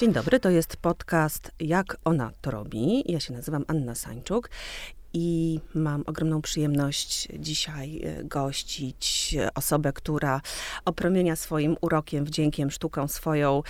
Dzień dobry, to jest podcast Jak ona to robi. Ja się nazywam Anna Sańczuk i mam ogromną przyjemność dzisiaj e, gościć osobę, która opromienia swoim urokiem, wdziękiem, sztuką swoją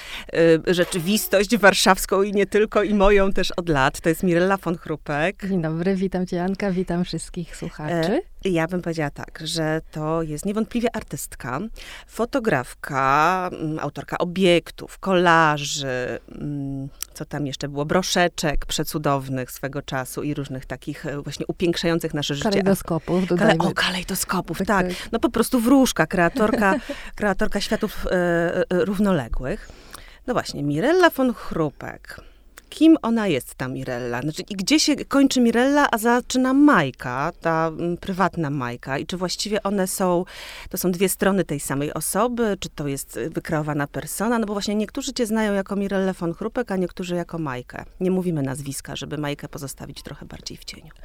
y, rzeczywistość warszawską i nie tylko, i moją też od lat. To jest Mirella von Chrupek. Dzień dobry, witam cię Anka, witam wszystkich słuchaczy. Ja bym powiedziała tak, że to jest niewątpliwie artystka, fotografka, mm, autorka obiektów, kolaży, mm, co tam jeszcze było, broszeczek przecudownych swego czasu i różnych takich e, właśnie upiększających nasze życie. Kalejdoskopów, Kale, O, kalejdoskopów, tak, tak. No po prostu wróżka, kreatorka, kreatorka światów e, e, równoległych. No właśnie, Mirella von Chrupek kim ona jest, ta Mirella? Znaczy, I gdzie się kończy Mirella, a zaczyna Majka, ta mm, prywatna Majka? I czy właściwie one są, to są dwie strony tej samej osoby? Czy to jest wykreowana persona? No bo właśnie niektórzy cię znają jako Mirelle von Chrupek, a niektórzy jako Majkę. Nie mówimy nazwiska, żeby Majkę pozostawić trochę bardziej w cieniu.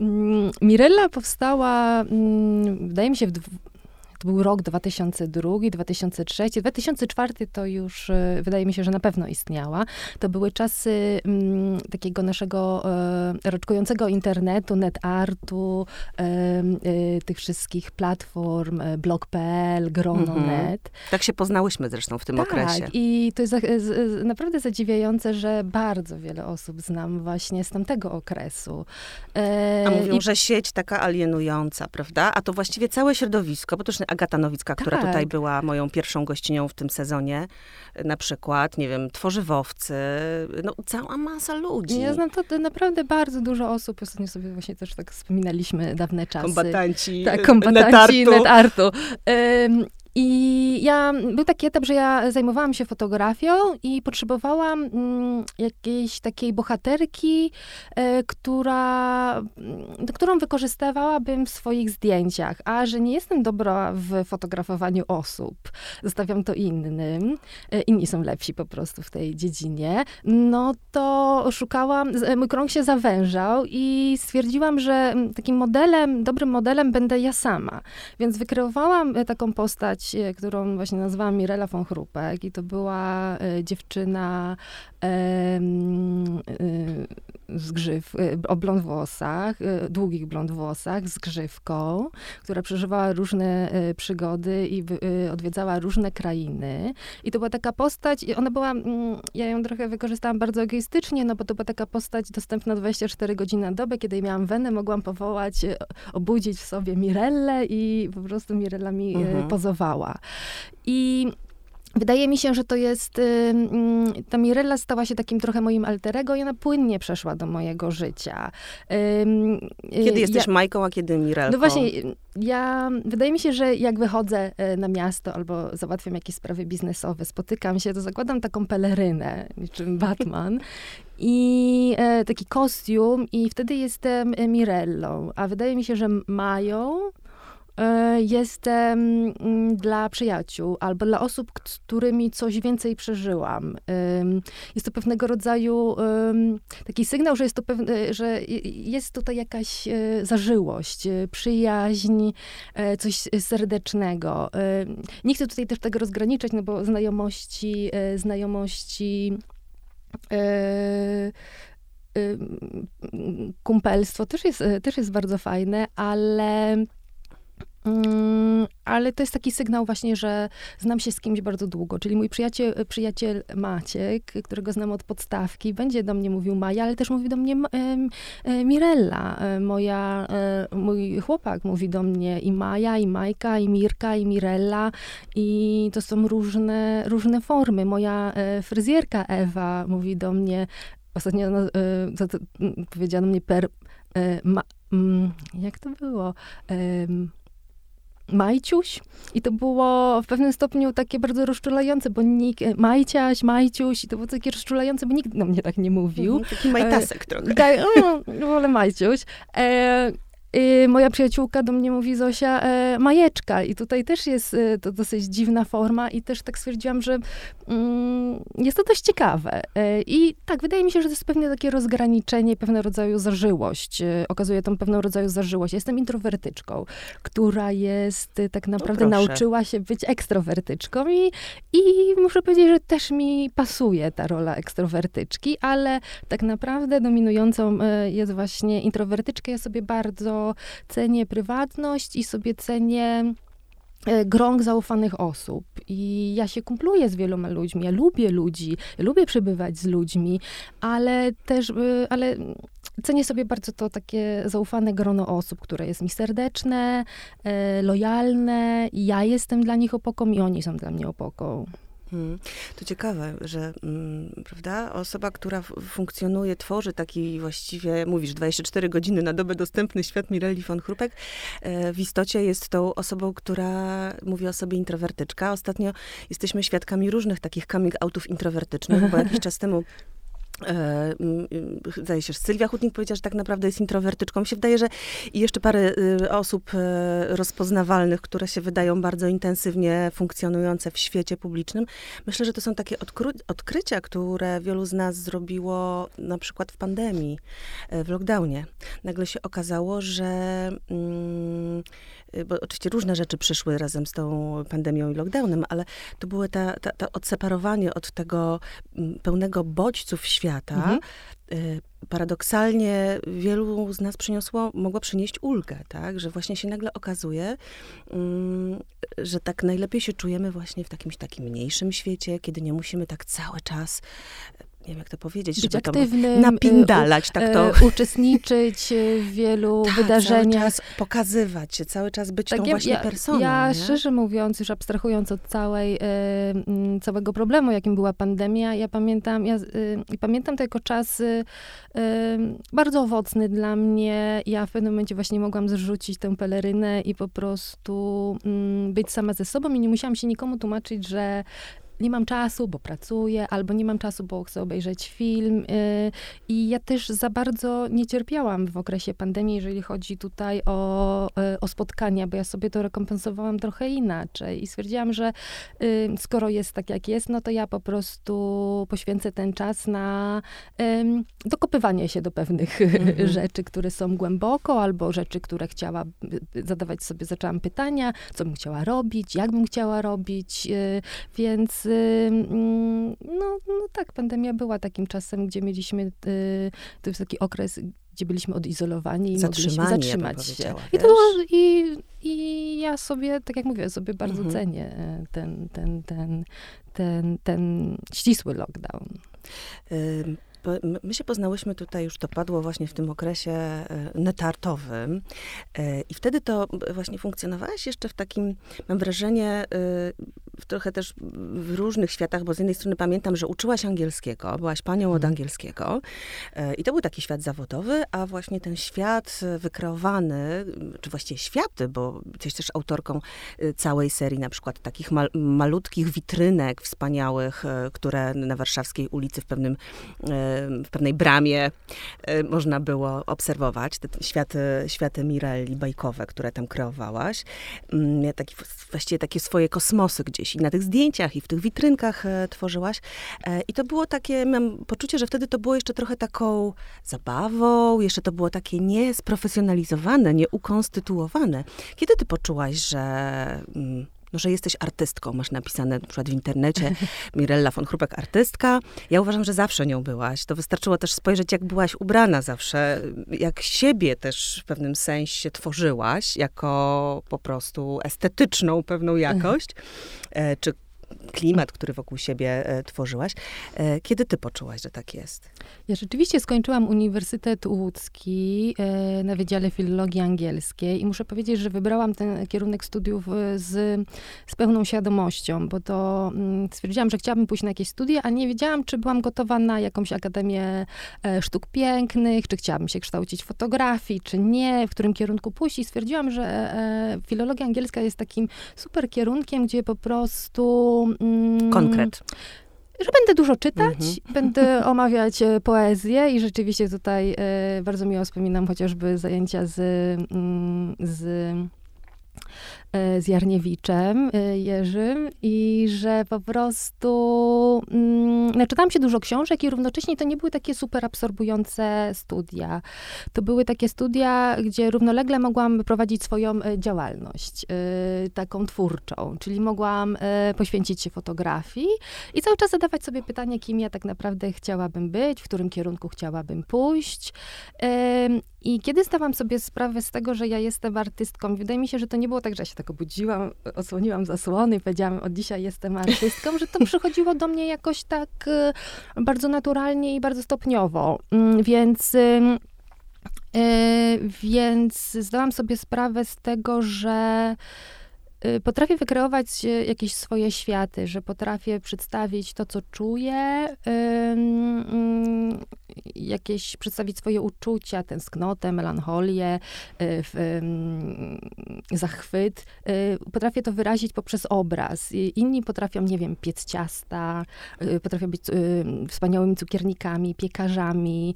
Mm, Mirella powstała, mm, wydaje mi się, w to był rok 2002, 2003. 2004 to już e, wydaje mi się, że na pewno istniała. To były czasy m, mm, takiego naszego e, roczkującego internetu, netartu, e, e, tych wszystkich platform, e, blog.pl, grono.net. Mhm. Tak się poznałyśmy zresztą w tym tak, okresie. i to jest z, naprawdę zadziwiające, że bardzo wiele osób znam właśnie z tamtego okresu. E, A mówią, i... że sieć taka alienująca, prawda? A to właściwie całe środowisko, bo to już Agata Nowicka, tak. która tutaj była moją pierwszą gościnią w tym sezonie, na przykład, nie wiem, tworzywowcy, no cała masa ludzi. Ja znam to naprawdę bardzo dużo osób, ostatnio sobie właśnie też tak wspominaliśmy dawne czasy. Kombatanci, tak, kombatanci netartu. netartu. I ja, był taki etap, że ja zajmowałam się fotografią i potrzebowałam mm, jakiejś takiej bohaterki, e, która, mm, którą wykorzystywałabym w swoich zdjęciach. A że nie jestem dobra w fotografowaniu osób, zostawiam to innym, e, inni są lepsi po prostu w tej dziedzinie, no to szukałam, mój krąg się zawężał i stwierdziłam, że mm, takim modelem, dobrym modelem będę ja sama. Więc wykreowałam e, taką postać E, którą właśnie nazwałam Mirela von Chrupek i to była e, dziewczyna e, z grzyw, o blond włosach, długich blond włosach, z grzywką, która przeżywała różne przygody i odwiedzała różne krainy. I to była taka postać, ona była, mm, ja ją trochę wykorzystałam bardzo egoistycznie, no bo to była taka postać dostępna 24 godziny na dobę, kiedy miałam wenę, mogłam powołać, obudzić w sobie Mirellę i po prostu Mirella mi mhm. pozowała. I Wydaje mi się, że to jest, ta Mirella stała się takim trochę moim alterego i ona płynnie przeszła do mojego życia. Kiedy jesteś ja, Majką, a kiedy Mirelką? No właśnie, ja, wydaje mi się, że jak wychodzę e, na miasto albo załatwiam jakieś sprawy biznesowe, spotykam się, to zakładam taką pelerynę, niczym Batman i e, taki kostium i wtedy jestem Mirellą, a wydaje mi się, że Mają jestem mm, dla przyjaciół albo dla osób, którymi coś więcej przeżyłam. Jest to pewnego rodzaju taki sygnał, że jest, to pewne, że jest tutaj jakaś e, zażyłość, e, przyjaźń, coś serdecznego. Nie chcę tutaj też tego rozgraniczać, no bo znajomości, znajomości kumpelstwo też jest, też jest bardzo fajne, ale ale to jest taki sygnał właśnie, że znam się z kimś bardzo długo, czyli mój przyjaciel, przyjaciel Maciek, którego znam od podstawki, będzie do mnie mówił Maja, ale też mówi do mnie e, Mirella, e, moja, e, mój chłopak mówi do mnie i Maja, i Majka, i Mirka, i Mirella i to są różne, różne formy. Moja fryzjerka Ewa mówi do mnie, ostatnio no, powiedziała mnie per, ma, mm, jak to było? Majciuś i to było w pewnym stopniu takie bardzo rozczulające, bo nikt, e, Majciaś, Majciuś i to było takie rozczulające, bo nikt do mnie tak nie mówił. Mhm, taki majtasek e, trochę. Tak, wolę Majciuś. E, y, moja przyjaciółka do mnie mówi Zosia e, majeczka i tutaj też jest e, to dosyć dziwna forma i też tak stwierdziłam, że mm, jest to dość ciekawe. E, I tak, wydaje mi się, że to jest pewne takie rozgraniczenie, pewnego rodzaju zażyłość. E, okazuje tą pewnego rodzaju zażyłość. Jestem introwertyczką, która jest e, tak naprawdę no nauczyła się być ekstrowertyczką i, i muszę powiedzieć, że też mi pasuje ta rola ekstrowertyczki, ale tak naprawdę dominującą e, jest właśnie introwertyczka. Ja sobie bardzo cenię prywatność i sobie cenię e, grąg zaufanych osób. I ja się kumpluję z wieloma ludźmi, ja lubię ludzi, ja lubię przebywać z ludźmi, ale też, e, ale cenię sobie bardzo to takie zaufane grono osób, które jest mi serdeczne, lojalne, ja jestem dla nich opoką i oni są dla mnie opoką. Hmm. To ciekawe, że mm, prawda, osoba, która funkcjonuje, tworzy taki właściwie, mówisz, 24 godziny na dobę dostępny świat Mirelli von Chrupek, e, w istocie jest tą osobą, która mówi o sobie introwertyczka. Ostatnio jesteśmy świadkami różnych takich coming outów introwertycznych, bo jakiś czas temu zdaje się, że Sylwia Hutnik powiedziała, że tak naprawdę jest introwertyczką. Mi się wydaje, że i jeszcze parę y, osób e, rozpoznawalnych, które się wydają bardzo intensywnie funkcjonujące w świecie publicznym. Myślę, że to są takie odkrycia, które wielu z nas zrobiło na przykład w pandemii, e, w lockdownie. Nagle się okazało, że mm, bo oczywiście różne rzeczy przyszły razem z tą pandemią i lockdownem, ale to było ta, ta, ta odseparowanie od tego mm, pełnego bodźców świata. Mhm. Y, paradoksalnie wielu z nas przyniosło, mogło przynieść ulgę, tak? Że właśnie się nagle okazuje, mm, że tak najlepiej się czujemy właśnie w jakimś takim mniejszym świecie, kiedy nie musimy tak cały czas nie wiem jak to powiedzieć, Być żeby aktywnym, napindalać, tak to... E, uczestniczyć w wielu tak, wydarzeniach. cały czas pokazywać się, cały czas być tak, tą ja, właśnie ja, personą. Ja, nie? szczerze mówiąc, już abstrahując od całej, e, całego problemu, jakim była pandemia, ja pamiętam, ja, pamiętam to jako czas bardzo owocny dla mnie. Ja w pewnym momencie właśnie mogłam zrzucić tę pelerynę i po prostu mm, być sama ze sobą i nie musiałam się nikomu tłumaczyć, że nie mam czasu, bo pracuję, albo nie mam czasu, bo chcę obejrzeć film. Y, I ja też za bardzo nie cierpiałam w okresie pandemii, jeżeli chodzi tutaj o, y, o spotkania, bo ja sobie to rekompensowałam trochę inaczej. I stwierdziłam, że y, skoro jest tak, jak jest, no to ja po prostu poświęcę ten czas na dokopywanie się do pewnych mhm. rzeczy, które są głęboko, albo rzeczy, które chciała zadawać sobie, zaczęłam pytania, co bym chciała robić, jak bym chciała robić, więc Mm, no, no tak, pandemia była takim czasem, gdzie mieliśmy, y, to jest taki okres, gdzie byliśmy odizolowani i mogliśmy zatrzymać się. I, to, i, I ja sobie, tak jak mówię, sobie bardzo mhm. cenię e, ten, ten, ten, ten, ten ścisły lockdown. My się poznałyśmy tutaj, już to padło właśnie w tym okresie e, netartowym e, i wtedy to właśnie funkcjonowałaś jeszcze w takim, mam wrażenie, e, trochę też w różnych światach, bo z jednej strony pamiętam, że uczyłaś angielskiego, byłaś panią od mhm. angielskiego i to był taki świat zawodowy, a właśnie ten świat wykreowany, czy właściwie światy, bo jesteś też autorką całej serii na przykład takich mal, malutkich witrynek wspaniałych, które na warszawskiej ulicy w pewnym w pewnej bramie e, można było obserwować te światy, światy Mirelli bajkowe, które tam kreowałaś. Mm, taki, właściwie takie swoje kosmosy gdzieś i na tych zdjęciach i w tych witrynkach e, tworzyłaś. E, I to było takie, mam poczucie, że wtedy to było jeszcze trochę taką zabawą, jeszcze to było takie niesprofesjonalizowane, nieukonstytuowane. Kiedy ty poczułaś, że mm, no, że jesteś artystką. Masz napisane na przykład w internecie Mirella von Chrupek artystka. Ja uważam, że zawsze nią byłaś. To wystarczyło też spojrzeć, jak byłaś ubrana zawsze, jak siebie też w pewnym sensie tworzyłaś, jako po prostu estetyczną pewną jakość, e, czy klimat, który wokół siebie e, tworzyłaś. E, kiedy ty poczułaś, że tak jest? Ja rzeczywiście skończyłam Uniwersytet Łódzki e, na Wydziale Filologii Angielskiej i muszę powiedzieć, że wybrałam ten kierunek studiów z, z pełną świadomością, bo to mm, stwierdziłam, że chciałabym pójść na jakieś studia, a nie wiedziałam, czy byłam gotowa na jakąś Akademię Sztuk Pięknych, czy chciałabym się kształcić fotografii, czy nie, w którym kierunku pójść i stwierdziłam, że filologia angielska jest takim super kierunkiem, gdzie po prostu Mm, Konkret. Że będę dużo czytać, mhm. będę omawiać e, poezję i rzeczywiście tutaj e, bardzo miło wspominam chociażby zajęcia z, mm, z z Jarniewiczem e, Jerzym i że po prostu mm, naczytałam się dużo książek i równocześnie to nie były takie super absorbujące studia. To były takie studia, gdzie równolegle mogłam prowadzić swoją e, działalność, taką twórczą, czyli mogłam poświęcić się fotografii i cały czas zadawać sobie pytanie, kim ja tak naprawdę chciałabym być, w którym kierunku chciałabym pójść. I kiedy zdałam sobie sprawę z tego, że ja jestem artystką, wydaje mi się, że to nie było tak, że się tak obudziłam, odsłoniłam zasłony i powiedziałam, od dzisiaj jestem artystką, że to przychodziło do mnie jakoś tak e, bardzo naturalnie i bardzo stopniowo. Mm, więc e, więc zdałam sobie sprawę z tego, że Y, potrafię wykreować y, jakieś swoje światy, że potrafię przedstawić to, co czuję, jakieś przedstawić swoje uczucia, tęsknotę, melancholię, y, zachwyt. Potrafię to wyrazić poprzez obraz. Inni potrafią, nie wiem, piec ciasta, potrafią być wspaniałymi cukiernikami, piekarzami,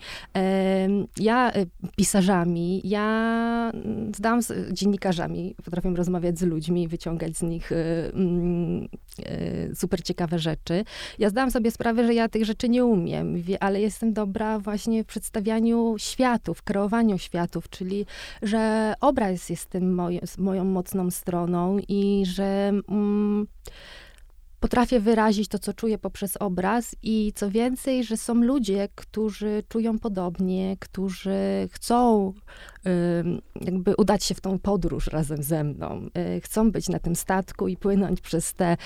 ja pisarzami, ja mm, zdałam z dziennikarzami, potrafię rozmawiać z ludźmi, wyciągać z nich y, mm, y, super ciekawe rzeczy. Ja zdałam sobie sprawę, że ja tych rzeczy nie umiem, ale jestem dobra właśnie w przedstawianiu światów, kreowaniu światów, czyli że obraz jest tym moje, moją mocną stroną i że mm, potrafię wyrazić to, co czuję poprzez obraz i co więcej, że są ludzie, którzy czują podobnie, którzy chcą jakby udać się w tą podróż razem ze mną. Y, chcą być na tym statku i płynąć przez, te,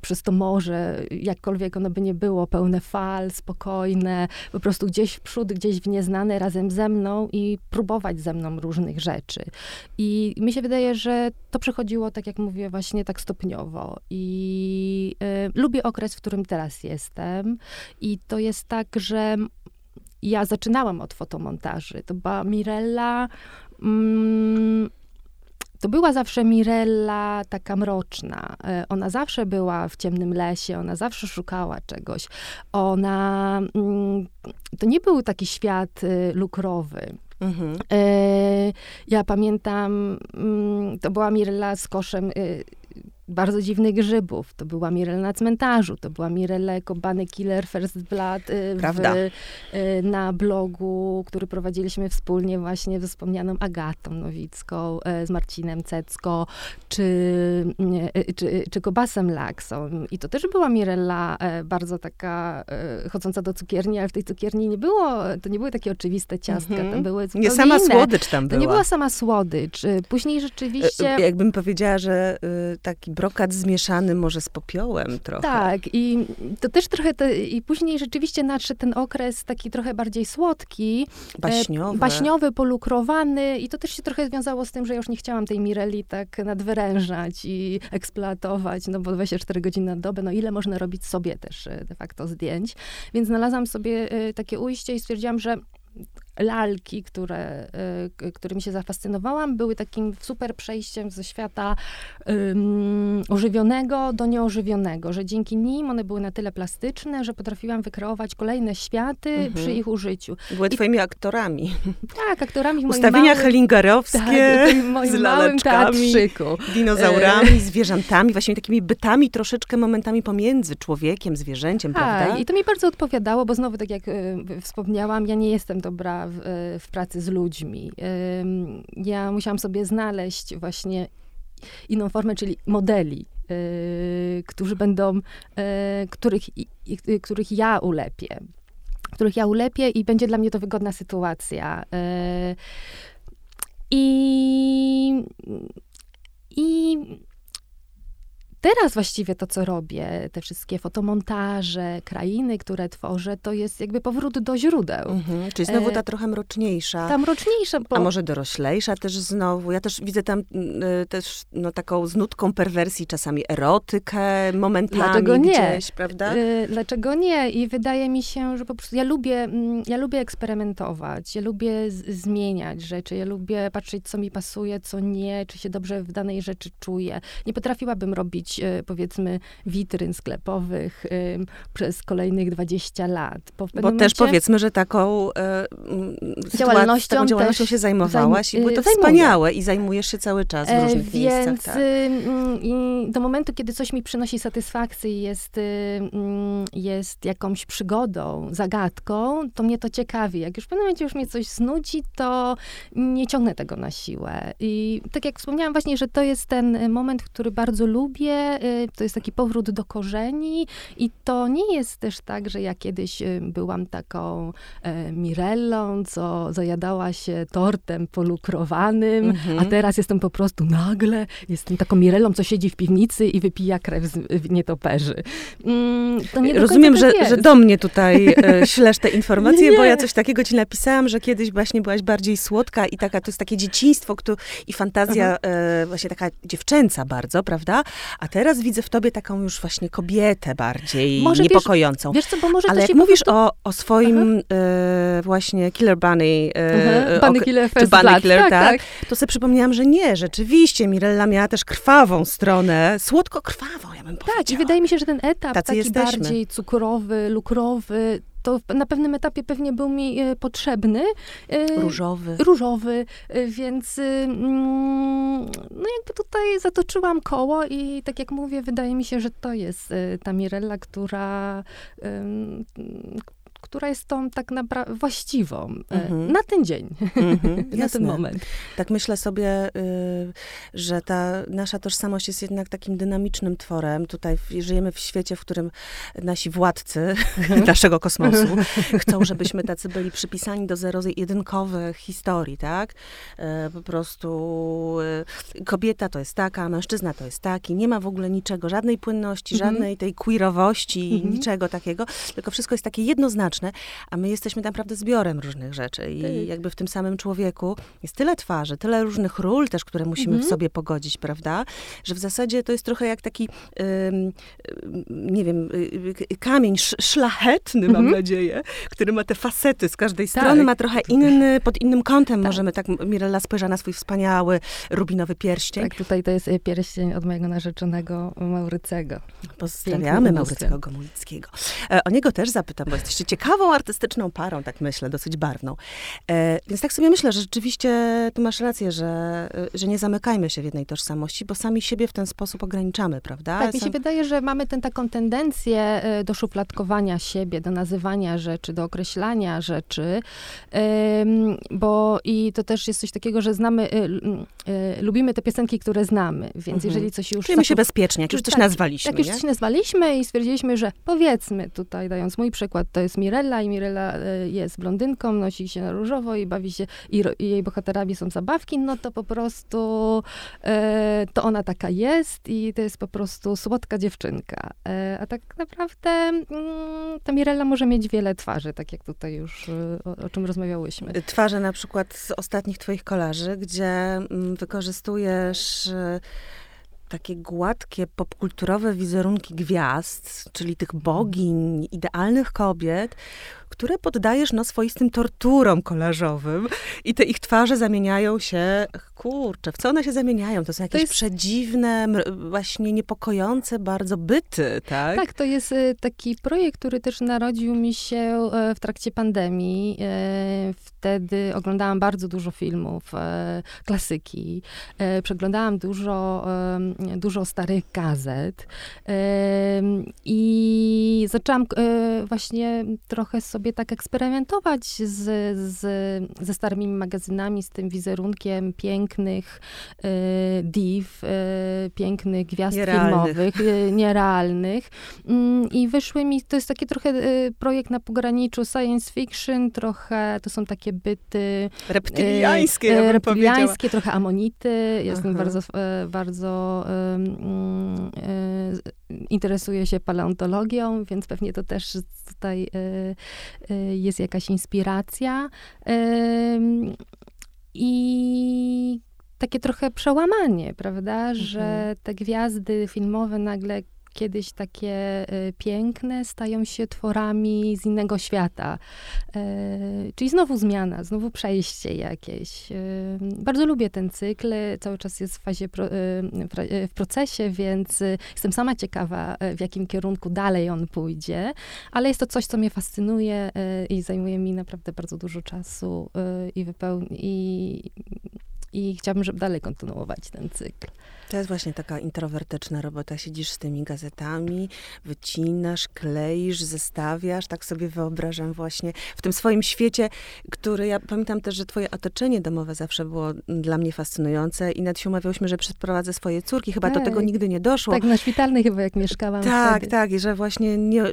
przez to morze, jakkolwiek ono by nie było, pełne fal, spokojne, po prostu gdzieś w przód, gdzieś w nieznane razem ze mną i próbować ze mną różnych rzeczy. I mi się wydaje, że to przechodziło, tak jak mówię, właśnie tak stopniowo. I y, lubię okres, w którym teraz jestem. I to jest tak, że ja zaczynałam od fotomontaży. To była Mirella. Mm, to była zawsze Mirella taka mroczna. E, ona zawsze była w ciemnym lesie, ona zawsze szukała czegoś. Ona. Mm, to nie był taki świat y, lukrowy. Mhm. E, ja pamiętam, mm, to była Mirella z koszem y, bardzo dziwnych grzybów. To była Mirella na cmentarzu, to była Mirella jako Bunny Killer First Blood y, w, y, na blogu, który prowadziliśmy wspólnie właśnie ze wspomnianą Agatą Nowicką, y, z Marcinem Cecko, czy, czy, czy Kobasem Laksą. I to też była Mirella bardzo taka chodząca do cukierni, ale w tej cukierni nie było, to nie były takie oczywiste ciastka, mm -hmm. tam były Nie sama inne. słodycz tam była. To nie była sama słodycz. Później rzeczywiście... Jakbym powiedziała, że taki brokat zmieszany może z popiołem trochę. Tak, i to też trochę, te, i później rzeczywiście nadszedł ten okres taki trochę bardziej słodki. E, baśniowy. baśniowy, polukrowany i to też się trochę związało z tym, że ja już nie chciałam tej Mireli tak nadwyrężać i eksploatować, no bo 24 godziny na dobę, no ile można robić sobie też e, de facto zdjęć. Więc znalazłam sobie e, takie ujście i stwierdziłam, że lalki, które, y, którymi się zafascynowałam, były takim super przejściem ze świata um, ożywionego do nieożywionego, że dzięki nim one były na tyle plastyczne, że potrafiłam wykreować kolejne światy mhm. przy ich użyciu. Były I, twoimi aktorami. Tak, aktorami w Ustawienia małym, helingerowskie tak, moim z laleczkami, dinozaurami, e. zwierzętami, właśnie takimi bytami troszeczkę momentami pomiędzy człowiekiem, zwierzęciem, tak, prawda? i to mi bardzo odpowiadało, bo znowu, tak jak y, wspomniałam, ja nie jestem dobra w, e, w pracy z ludźmi. Ja musiałam sobie znaleźć właśnie inną formę, czyli modeli, e, którzy będą, e, których, których ja ulepię. Których ja ulepię i będzie dla mnie to wygodna sytuacja. I, i teraz właściwie to, co robię, te wszystkie fotomontaże, krainy, które tworzę, to jest jakby powrót do źródeł. Mhm, czyli znowu ta e, trochę mroczniejsza. Ta mroczniejsza. Bo... A może doroślejsza też znowu. Ja też widzę tam y, też no, taką z nutką perwersji, czasami erotykę momentami Dlaczego nie? gdzieś, prawda? Y, dlaczego nie? I wydaje mi się, że po prostu ja lubię, mm, ja lubię eksperymentować, ja lubię zmieniać rzeczy, ja lubię patrzeć, co mi pasuje, co nie, czy się dobrze w danej rzeczy czuję. Nie potrafiłabym robić mieć, powiedzmy, witryn sklepowych przez kolejnych 20 lat. Bo, Bo momencie, też powiedzmy, że taką działalnością, taką działalnością się zajmowałaś i było to zajmuję. wspaniałe i zajmujesz się cały czas w różnych e, więc, miejscach. Tak. I do momentu, kiedy coś mi przynosi satysfakcję i jest, jest jakąś przygodą, zagadką, to mnie to ciekawi. Jak już w pewnym momencie już mnie coś znudzi, to nie ciągnę tego na siłę. I tak jak wspomniałam właśnie, że to jest ten moment, który bardzo lubię, y, to jest taki powrót do korzeni i to nie jest też tak, że ja kiedyś y, byłam taką e, Mirellą, co zajadała się tortem polukrowanym, mhm. a teraz jestem po prostu nagle, jestem taką Mirellą, co siedzi w piwnicy i wypija krew z nietoperzy. Mm, to nie Rozumiem, tak że, że do mnie tutaj e, ślesz te informacje, nie. bo ja coś takiego ci napisałam, że kiedyś właśnie byłaś bardziej słodka i taka, to jest takie dzieciństwo kto, i fantazja e, właśnie taka dziewczęca bardzo, prawda? A teraz widzę w tobie taką już właśnie kobietę bardziej może niepokojącą. Wiesz, wiesz co, bo może Ale jak mówisz prostu... o, o swoim e, właśnie Killer Bunny, e, Bunny Killer, czy Bunny Killer tak, tak, tak, to sobie przypomniałam, że nie, rzeczywiście Mirella miała też krwawą stronę, słodko-krwawą, ja bym powiedziała. Tak, i wydaje mi się, że ten etap Tacy taki jesteśmy. bardziej cukrowy, lukrowy, to na pewnym etapie pewnie był mi e, potrzebny. E, różowy. Różowy, e, więc mm, no jakby tutaj zatoczyłam koło i tak jak mówię, wydaje mi się, że to jest ta Mirella, która która jest tą tak naprawdę właściwą mm-hmm. na ten dzień, mm-hmm, na ten moment. Tak myślę sobie, y, że ta nasza tożsamość jest jednak takim dynamicznym tworem. Tutaj żyjemy w świecie, w którym nasi władcy mm-hmm. naszego kosmosu chcą, żebyśmy tacy byli przypisani do zero-jedynkowych historii, tak? Y, po prostu y, kobieta to jest taka, mężczyzna to jest taki. Nie ma w ogóle niczego, żadnej płynności, mhm. żadnej tej queerowości, mhm. niczego takiego, tylko wszystko jest takie jednoznaczne a my jesteśmy naprawdę zbiorem różnych rzeczy i tak. jakby w tym samym człowieku jest tyle twarzy, tyle różnych ról też, które musimy mhm. w sobie pogodzić, prawda? Że w zasadzie to jest trochę jak taki, nie wiem, y, y, kamień szlachetny, mhm. mam nadzieję, który ma te facety z każdej tak. strony, ma trochę inny, pod innym kątem tak. możemy tak, Mirella spojrzała na swój wspaniały rubinowy pierścień. Tak, tutaj to jest y, pierścień od mojego narzeczonego Maurycego. Pozdrawiamy Maurycego Gomulickiego. E, o niego też zapytam, bo jesteście ciekawi ciekawą artystyczną parą, tak myślę, dosyć barwną. E, więc tak sobie myślę, że rzeczywiście tu masz rację, że, że nie zamykajmy się w jednej tożsamości, bo sami siebie w ten sposób ograniczamy, prawda? Tak, mi się wydaje, że mamy ten, taką tendencję e, do szufladkowania siebie, do nazywania rzeczy, do określania rzeczy, bo i to też jest coś takiego, że znamy, e, e, lubimy te piosenki, które znamy, więc mhm. jeżeli coś już... Czujemy się bezpiecznie, jak już coś tak, nazwaliśmy, Jak już coś nazwaliśmy i stwierdziliśmy, że powiedzmy tutaj, dając mój przykład, to jest Mirella, Mirella i Mirella e, jest blondynką, nosi się na różowo i bawi się, i, i jej bohaterami są zabawki, no to po prostu e, to ona taka jest i to jest po prostu słodka dziewczynka. E, a tak naprawdę mm, ta Mirella może mieć wiele twarzy, tak jak tutaj już e, o, o czym rozmawiałyśmy. Twarze na przykład z ostatnich twoich kolarzy, gdzie mm, wykorzystujesz e, takie gładkie, popkulturowe wizerunki gwiazd, czyli tych bogiń, idealnych kobiet, które poddajesz no, swoistym torturom kolażowym i te ich twarze zamieniają się, kurczę, w co one się zamieniają? To są jakieś to jest... przedziwne, właśnie niepokojące bardzo byty, tak? Tak, to jest y, taki projekt, który też narodził mi się e, w trakcie pandemii. E, wtedy oglądałam bardzo dużo filmów, e, klasyki. Przeglądałam dużo, dużo starych gazet i zaczęłam właśnie trochę sobie sobie tak eksperymentować z, z, ze starymi magazynami, z tym wizerunkiem pięknych y, div, y, pięknych gwiazd nierealnych. filmowych, y, nierealnych. Y, I wyszły mi, to jest taki trochę y, projekt na pograniczu science fiction, trochę to są takie byty... Reptyliańskie, ja trochę amonity. Jestem Aha. bardzo, bardzo interesuję się paleontologią, więc pewnie to też tutaj Y, jest jakaś inspiracja. I takie trochę przełamanie, prawda, mhm. że te gwiazdy filmowe nagle kiedyś takie piękne, stają się tworami z innego świata. Czyli znowu zmiana, znowu przejście jakieś. Bardzo lubię ten cykl, cały czas jest w fazie, w procesie, więc jestem sama ciekawa, w jakim kierunku dalej on pójdzie, ale jest to coś, co mnie fascynuje i zajmuje mi naprawdę bardzo dużo czasu i, wypełni, i, i chciałabym, żeby dalej kontynuować ten cykl. To jest właśnie taka introwertyczna robota. Siedzisz z tymi gazetami, wycinasz, kleisz, zestawiasz. Tak sobie wyobrażam właśnie w tym swoim świecie, który ja pamiętam też, że twoje otoczenie domowe zawsze było dla mnie fascynujące i nawet się umawiałyśmy, że przeprowadzę swoje córki. Chyba tak. do tego nigdy nie doszło. Tak, na Szpitalnej chyba jak mieszkałam Tak, wtedy. tak. I że właśnie nie,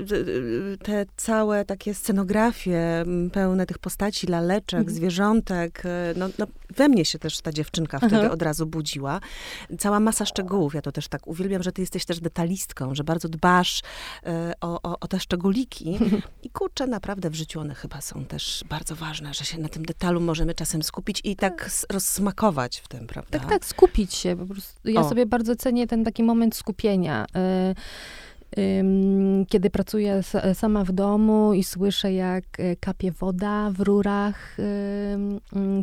te całe takie scenografie pełne tych postaci, laleczek, mhm. zwierzątek, no, no, we mnie się też ta dziewczynka wtedy Aha. od razu budziła. Cała masa szczegółów. Ja to też tak uwielbiam, że ty jesteś też detalistką, że bardzo dbasz e, o, o, o te szczególiki. I kurczę, naprawdę w życiu one chyba są też bardzo ważne, że się na tym detalu możemy czasem skupić i tak, tak rozsmakować w tym, prawda? Tak, tak, skupić się. Po prostu ja o. sobie bardzo cenię ten taki moment skupienia. Y kiedy pracuję sama w domu i słyszę, jak e, kapie woda w rurach,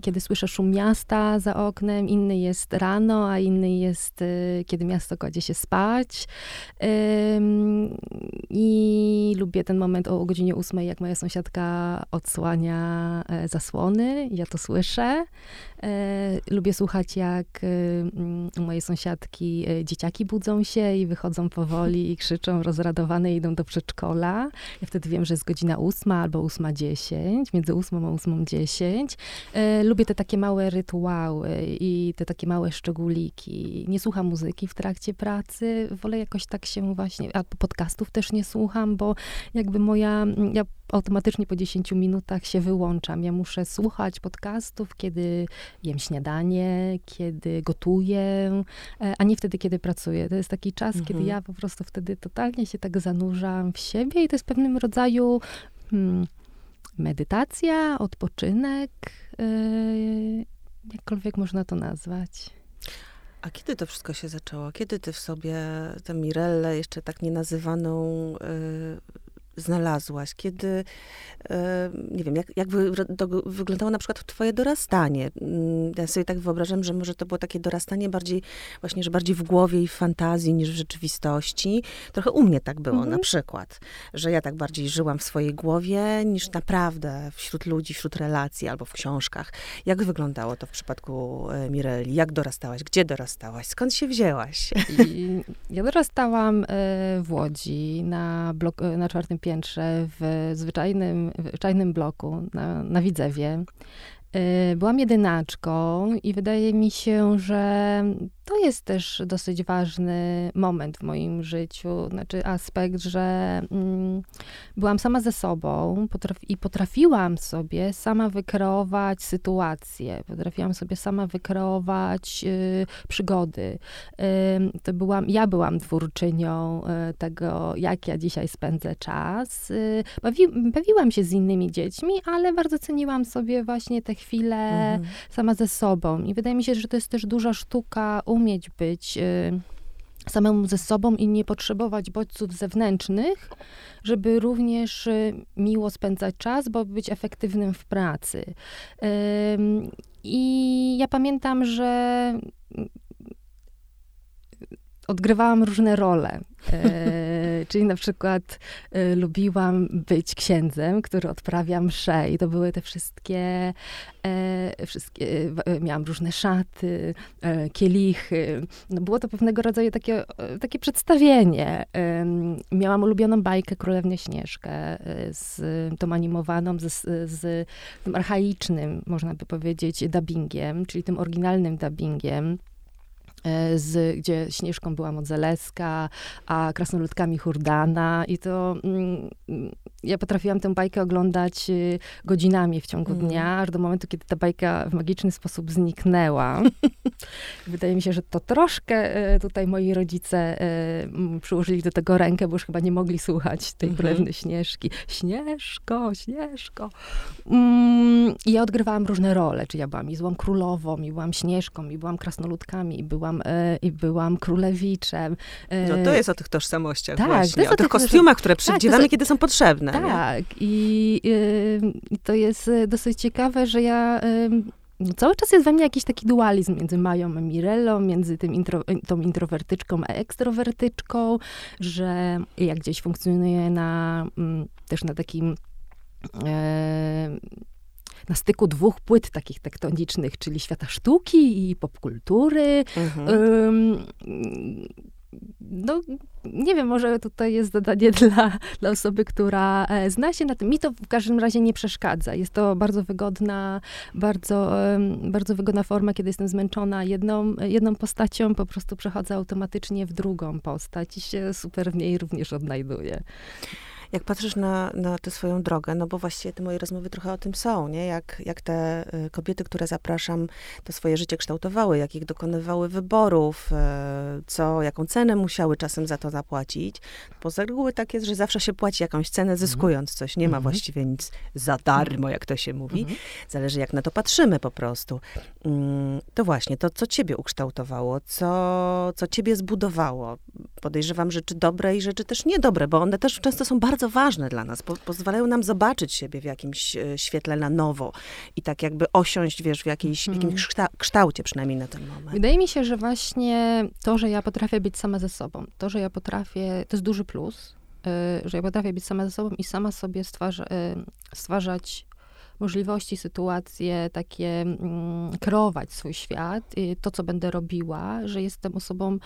kiedy słyszę szum miasta za oknem, inny jest rano, a inny jest, e, kiedy miasto kładzie się spać. I lubię ten moment o godzinie ósmej, jak moja sąsiadka odsłania e, zasłony, ja to słyszę. Lubię słuchać, jak moje sąsiadki, dzieciaki budzą się i wychodzą powoli i krzyczą, rozradowane idą do przedszkola. Ja wtedy wiem, że jest godzina ósma albo ósma dziesięć, między ósmą a ósmą dziesięć. E, lubię te takie małe rytuały i te takie małe szczególiki. Nie słucham muzyki w trakcie pracy, wolę jakoś tak się właśnie, a podcastów też nie słucham, bo jakby moja, ja automatycznie po 10 minutach się wyłączam. Ja muszę słuchać podcastów, kiedy jem śniadanie, kiedy gotuję, e, a nie wtedy, kiedy pracuję. To jest taki czas, mhm. kiedy ja po prostu wtedy totalnie się tak zanurzam w siebie i to jest pewnym rodzaju hmm, medytacja, odpoczynek, yy, jakkolwiek można to nazwać. A kiedy to wszystko się zaczęło? Kiedy ty w sobie tę Mirellę, jeszcze tak nienazywaną, yy, znalazłaś? Kiedy, e, nie wiem, jak, jak wy, wyglądało na przykład twoje dorastanie? Mm, ja sobie tak wyobrażam, że może to było takie dorastanie bardziej, właśnie, że bardziej w głowie i w fantazji niż w rzeczywistości. Trochę u mnie tak było mhm. na przykład, że ja tak bardziej żyłam w swojej głowie niż naprawdę wśród ludzi, wśród relacji albo w książkach. Jak wyglądało to w przypadku e, Mireli? Jak dorastałaś? Gdzie dorastałaś? Skąd się wzięłaś? I ja dorastałam e, w Łodzi na, blok, na czwartym piętrze w zwyczajnym, w zwyczajnym bloku na, na Widzewie. Y, byłam jedynaczką i wydaje mi się, że to jest też dosyć ważny moment w moim życiu, znaczy aspekt, że mm, byłam sama ze sobą i potrafiłam sobie sama wykreować sytuacje, potrafiłam sobie sama wykreować y, przygody. Y, to byłam, ja byłam twórczynią y, tego, jak ja dzisiaj spędzę czas. Y, bawi, bawiłam się z innymi dziećmi, ale bardzo ceniłam sobie właśnie te chwile mhm. sama ze sobą. I wydaje mi się, że to jest też duża sztuka umieć być y, samemu ze sobą i nie potrzebować bodźców zewnętrznych, żeby również y, miło spędzać czas, bo być efektywnym w pracy. I ja pamiętam, że odgrywałam różne role. E, czyli na przykład e, lubiłam być księdzem, który odprawia msze i to były te wszystkie, e, wszystkie e, miałam różne szaty, e, kielichy. No było to pewnego rodzaju takie, e, takie przedstawienie. miałam ulubioną bajkę Królewnię Śnieżkę z tą animowaną, z, z tym archaicznym, można by powiedzieć, dubbingiem, czyli tym oryginalnym dubbingiem. E, z, gdzie Śnieżką była Modzeleska, a krasnoludkami Hurdana i to mm, ja potrafiłam tę bajkę oglądać y, godzinami w ciągu mm. dnia, aż do momentu, kiedy ta bajka w magiczny sposób zniknęła. Wydaje mi się, że to troszkę e, tutaj moi rodzice e, przyłożyli do tego rękę, bo już chyba nie mogli słuchać tej mm królewny Śnieżki. Śnieżko, Śnieżko. Mm, I ja odgrywałam różne role, czy ja byłam i złą królową, i byłam Śnieżką, i byłam krasnoludkami, i byłam byłam, e, i byłam królewiczem. E, no to jest o tych tożsamościach tak, właśnie, o, o tych kostiumach, które przywdziewamy, tak, kiedy są potrzebne. Tak, i, i to jest dosyć ciekawe, że ja no cały czas jest we mnie jakiś taki dualizm między Mają a Mirellą, między tym intro, tą introwertyczką a ekstrawertyczką, że ja gdzieś funkcjonuję na, mm, też na takim e, na styku dwóch płyt takich tektonicznych, czyli świata sztuki i popkultury. Mhm. Um, no, nie wiem, może tutaj jest zadanie dla, dla osoby, która e, zna się na tym. Mi to w każdym razie nie przeszkadza. Jest to bardzo wygodna, bardzo, bardzo wygodna forma, kiedy jestem zmęczona jedną, jedną postacią, po prostu przechodzę automatycznie w drugą postać i się super w niej również odnajduję jak patrzysz na, na tę swoją drogę, no bo właściwie te moje rozmowy trochę o tym są, nie? Jak, jak te y, kobiety, które zapraszam, to swoje życie kształtowały, jakich dokonywały wyborów, y, co, jaką cenę musiały czasem za to zapłacić. Bo z reguły tak jest, że zawsze się płaci jakąś cenę, mhm. zyskując coś. Nie ma mhm. właściwie nic za darmo, jak to się mówi. Mhm. Zależy, jak na to patrzymy po prostu. Mm, to właśnie, to co ciebie ukształtowało, co, co ciebie zbudowało. Podejrzewam rzeczy dobre i rzeczy też niedobre, bo one też często są bardzo bardzo ważne dla nas, po, pozwalają nam zobaczyć siebie w jakimś e, świetle na nowo i tak jakby osiąść, wiesz, w, jakiejś, w jakimś kształcie przynajmniej na ten moment. Wydaje mi się, że właśnie to, że ja potrafię być sama ze sobą, to, że ja potrafię, to jest duży plus, e, że ja potrafię być sama ze sobą i sama sobie stwarza, e, stwarzać możliwości, sytuacje, takie mm, kreować swój świat, to, co będę robiła, że jestem osobą,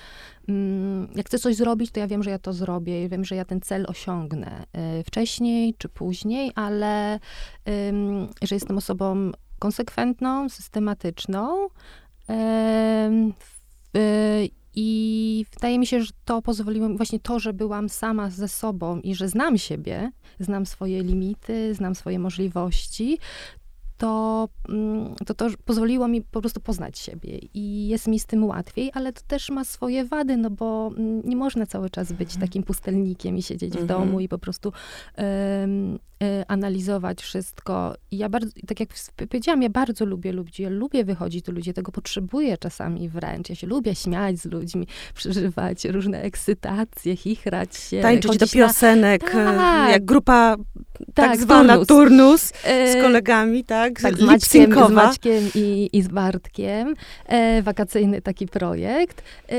mm, jak chcę coś zrobić, to ja wiem, że ja to zrobię i wiem, że ja ten cel osiągnę y, wcześniej czy później, ale że jestem osobą konsekwentną, systematyczną. I wydaje mi się, że to pozwoliło mi, właśnie to, że byłam sama ze sobą i że znam siebie, znam swoje limity, znam swoje możliwości, to, mm, to to pozwoliło mi po prostu poznać siebie i jest mi z tym łatwiej, ale to też ma swoje wady, no bo mm, nie można cały czas być mhm. takim pustelnikiem i siedzieć w domu mhm. i po prostu um, analizować wszystko. I ja bardzo, tak jak powiedziałam, ja bardzo lubię ludzi, ja lubię wychodzić do ludzi, tego potrzebuję czasami wręcz. Ja się lubię śmiać z ludźmi, przeżywać różne ekscytacje, chichrać się. Tańczyć do piosenek, na... tak. jak grupa tak, tak zwana turnus, turnus z e, kolegami, tak? Tak, z Maćkiem, z Maćkiem i, i z Bartkiem. E, wakacyjny taki projekt. E,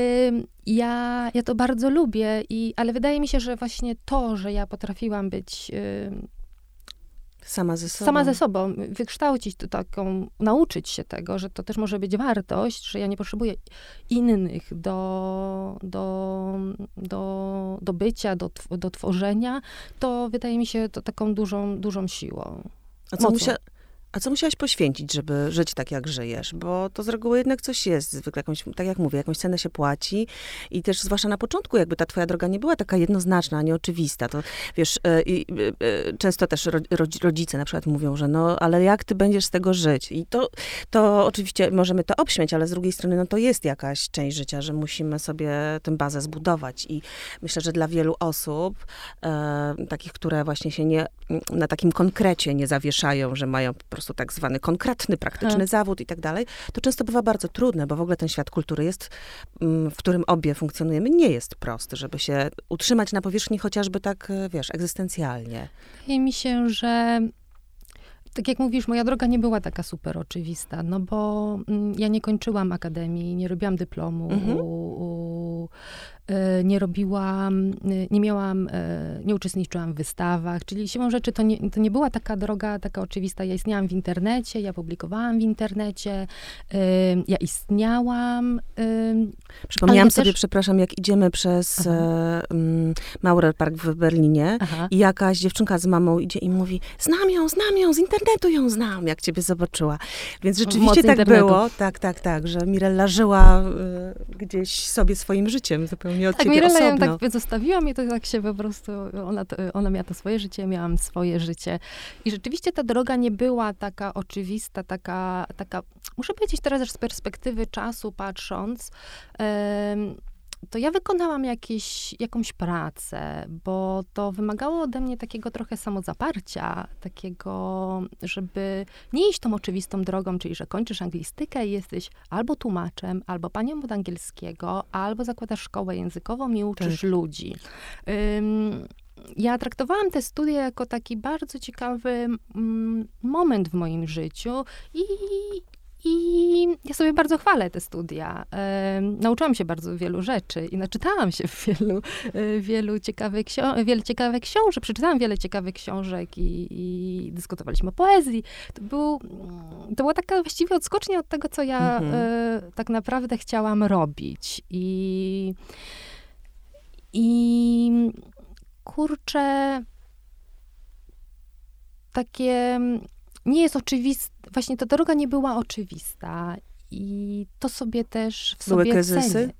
ja, ja to bardzo lubię, i, ale wydaje mi się, że właśnie to, że ja potrafiłam być Sama ze sobą. Sama ze sobą. Wykształcić to taką, nauczyć się tego, że to też może być wartość, że ja nie potrzebuję innych do, do, do, do bycia, do, do tworzenia, to wydaje mi się to taką dużą, dużą siłą. A co, musia, a co musiałaś poświęcić, żeby żyć tak, jak żyjesz? Bo to z reguły jednak coś jest, zwykle jakąś, tak jak mówię, jakąś cenę się płaci i też zwłaszcza na początku, jakby ta twoja droga nie była taka jednoznaczna, nieoczywista, to wiesz, e, i, e, często też rodzice na przykład mówią, że no, ale jak ty będziesz z tego żyć? I to, to oczywiście możemy to obśmiać, ale z drugiej strony, no to jest jakaś część życia, że musimy sobie tę bazę zbudować i myślę, że dla wielu osób, e, takich, które właśnie się nie, na takim konkrecie nie zawieszają, że mają prostu tak zwany konkretny, praktyczny tak. zawód i tak dalej, to często bywa bardzo trudne, bo w ogóle ten świat kultury jest, mm, w którym obie funkcjonujemy, nie jest prosty, żeby się utrzymać na powierzchni chociażby tak, e, wiesz, egzystencjalnie. Wydaje mi się, że tak jak mówisz, moja droga nie była taka super oczywista, no bo mm, ja nie kończyłam akademii, nie robiłam dyplomu mhm. u, u, nie robiłam, e, nie miałam, e, nie uczestniczyłam w wystawach, czyli siłą rzeczy to nie, to nie była taka droga taka oczywista. Ja istniałam w internecie, ja publikowałam w internecie, ja istniałam. Przypomniałam sobie, też... przepraszam, jak idziemy przez um, Maurer Park w Berlinie Aha. i jakaś dziewczynka z mamą idzie i mówi, znam ją, znam ją, z internetu ją znam, jak ciebie zobaczyła. Więc rzeczywiście tak internetu. było, tak, tak, tak, że Mirella żyła gdzieś sobie swoim życiem zupełnie zupełnie od tak, ciebie Mirella osobno. ją tak zostawiłam i to tak się po prostu, ona, ona miała to swoje życie, miałam swoje życie. I rzeczywiście ta droga nie była taka oczywista, taka, taka muszę powiedzieć teraz też z perspektywy czasu patrząc, to ja wykonałam jakieś, jakąś pracę, bo to wymagało ode mnie takiego trochę samozaparcia, takiego, żeby nie iść tą oczywistą drogą, czyli że kończysz anglistykę i jesteś albo tłumaczem, albo panią od angielskiego, albo zakładasz szkołę językową i uczysz tak. ludzi. Ja traktowałam te studia jako taki bardzo ciekawy mm, moment w moim życiu i, i ja sobie bardzo chwalę te studia. E, nauczyłam się bardzo wielu rzeczy i naczytałam się w wielu, e, wielu ciekawych wiele ciekawych książek, przeczytałam wiele ciekawych książek i, i, dyskutowaliśmy o poezji. To, był, to była taka właściwie odskocznia od tego, co ja mhm. e, tak naprawdę chciałam robić. I, i kurczę, takie nie jest oczywiste, właśnie ta droga nie była oczywista i to sobie też w Były sobie kryzysy? Cenię.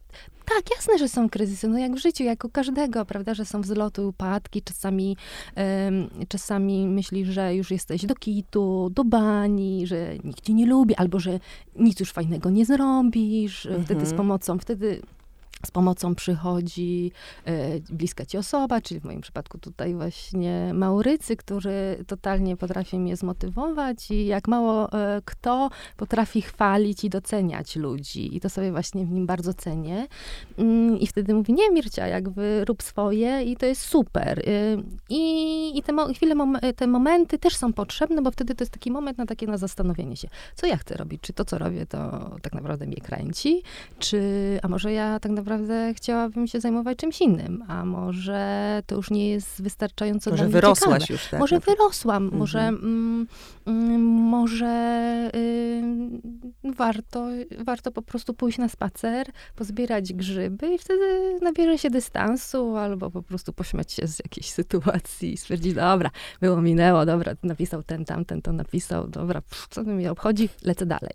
Tak, jasne, że są kryzysy, no jak w życiu, jak u każdego, prawda, że są wzloty, upadki, czasami, um, czasami myślisz, że już jesteś do kitu, do bani, że nikt cię nie lubi, albo że nic już fajnego nie zrobisz, mhm. wtedy z pomocą, wtedy z pomocą przychodzi e, bliska ci osoba, czyli w moim przypadku tutaj właśnie Maurycy, który totalnie potrafi mnie zmotywować i jak mało e, kto potrafi chwalić i doceniać ludzi. I to sobie właśnie w nim bardzo cenię. Mm, I wtedy mówi, nie Mircia, jakby rób swoje i to jest super. E, I, i te mo- chwile, mom- te momenty też są potrzebne, bo wtedy to jest taki moment na takie na zastanowienie się, co ja chcę robić, czy to, co robię, to tak naprawdę mnie kręci, czy, a może ja tak naprawdę naprawdę chciałabym się zajmować czymś innym, a może to już nie jest wystarczająco może wyrosłaś ciekawe. już, tak? Może wyrosłam, mhm. może, mm, mm, może y, warto, warto po prostu pójść na spacer, pozbierać grzyby i wtedy nabierze się dystansu, albo po prostu pośmiać się z jakiejś sytuacji i stwierdzić, dobra, było, minęło, dobra, napisał ten, tamten to napisał, dobra, pff, co mnie obchodzi, lecę dalej.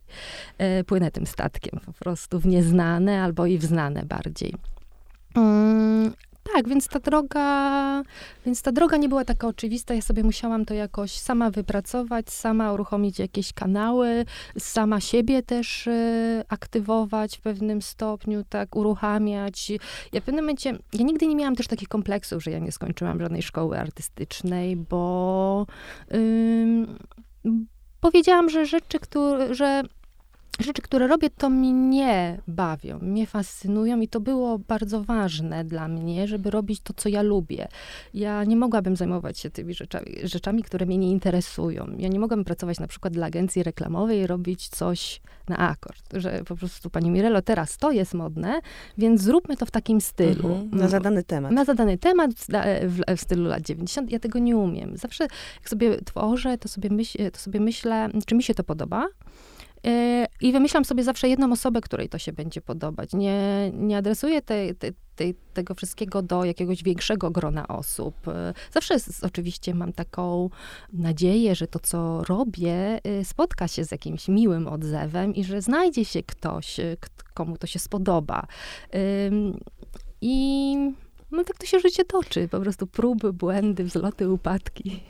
Y, płynę tym statkiem po prostu w nieznane albo i w znane bardzo bardziej. Um, tak, więc ta droga, więc ta droga nie była taka oczywista. Ja sobie musiałam to jakoś sama wypracować, sama uruchomić jakieś kanały, sama siebie też y, aktywować w pewnym stopniu, tak, uruchamiać. Ja w pewnym momencie, ja nigdy nie miałam też takich kompleksów, że ja nie skończyłam żadnej szkoły artystycznej, bo y, powiedziałam, że rzeczy, które, że rzeczy, które robię, to mnie bawią, mnie fascynują i to było bardzo ważne dla mnie, żeby robić to, co ja lubię. Ja nie mogłabym zajmować się tymi rzeczami, rzeczami które mnie nie interesują. Ja nie mogłabym pracować na przykład dla agencji reklamowej i robić coś na akord, że po prostu pani Mirelo, teraz to jest modne, więc zróbmy to w takim stylu. Mhm, na zadany temat. Na zadany temat w, w, stylu lat 90. Ja tego nie umiem. Zawsze jak sobie tworzę, to sobie, myśl, to sobie myślę, czy mi się to podoba, i wymyślam sobie zawsze jedną osobę, której to się będzie podobać. Nie, nie adresuję tej, tej, tej, tego wszystkiego do jakiegoś większego grona osób. Zawsze oczywiście mam taką nadzieję, że to, co robię, y, spotka się z jakimś miłym odzewem i że znajdzie się ktoś, y, komu to się spodoba. I no tak to się życie toczy. Po prostu próby, błędy, wzloty, upadki.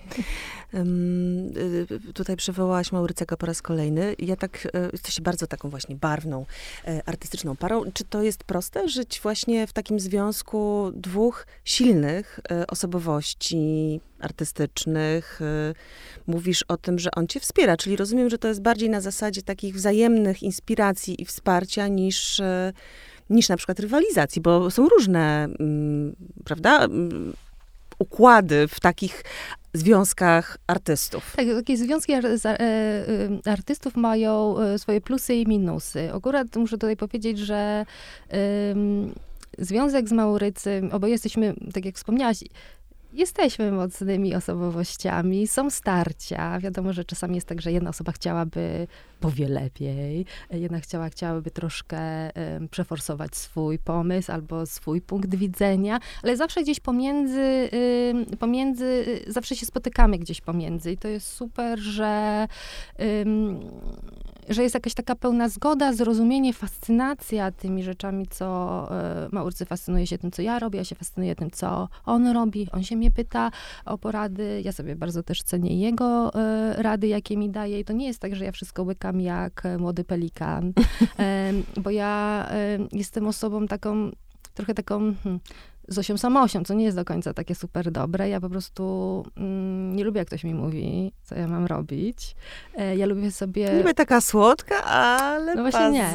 Um, tutaj przywołałaś Maurycego po raz kolejny. Ja tak, e, jesteście bardzo taką właśnie barwną, e, artystyczną parą. Czy to jest proste, żyć właśnie w takim związku dwóch silnych osobowości artystycznych? Mówisz o tym, że on cię wspiera, czyli rozumiem, że to jest bardziej na zasadzie takich wzajemnych inspiracji i wsparcia niż niż na przykład rywalizacji, bo są różne, mm, prawda, mm, układy w takich związkach artystów. Tak, takie związki e, e, artystów mają e, swoje plusy i minusy. Akurat muszę tutaj powiedzieć, że związek z Maurycy, oboje jesteśmy, tak jak wspomniałaś, jesteśmy mocnymi osobowościami, są starcia. Wiadomo, że czasami jest tak, że jedna osoba chciałaby powie lepiej, jedna chciała, chciałaby troszkę um, przeforsować swój pomysł albo swój punkt widzenia, ale zawsze gdzieś pomiędzy, pomiędzy zawsze się spotykamy gdzieś pomiędzy i to jest super, że że jest jakaś taka pełna zgoda, zrozumienie, fascynacja tymi rzeczami, co y, Maurcy fascynuje się tym, co ja robię, ja się fascynuję tym, co on robi, on się mnie pyta o porady, ja sobie bardzo też cenię jego y, rady, jakie mi daje. I to nie jest tak, że ja wszystko łykam jak młody pelikan, bo ja jestem osobą taką trochę taką hmm, Zosią Samosią, co nie jest do końca takie super dobre. Ja po prostu mm, nie lubię, jak ktoś mi mówi, co ja mam robić. E, ja lubię sobie... Niby taka słodka, ale no właśnie nie.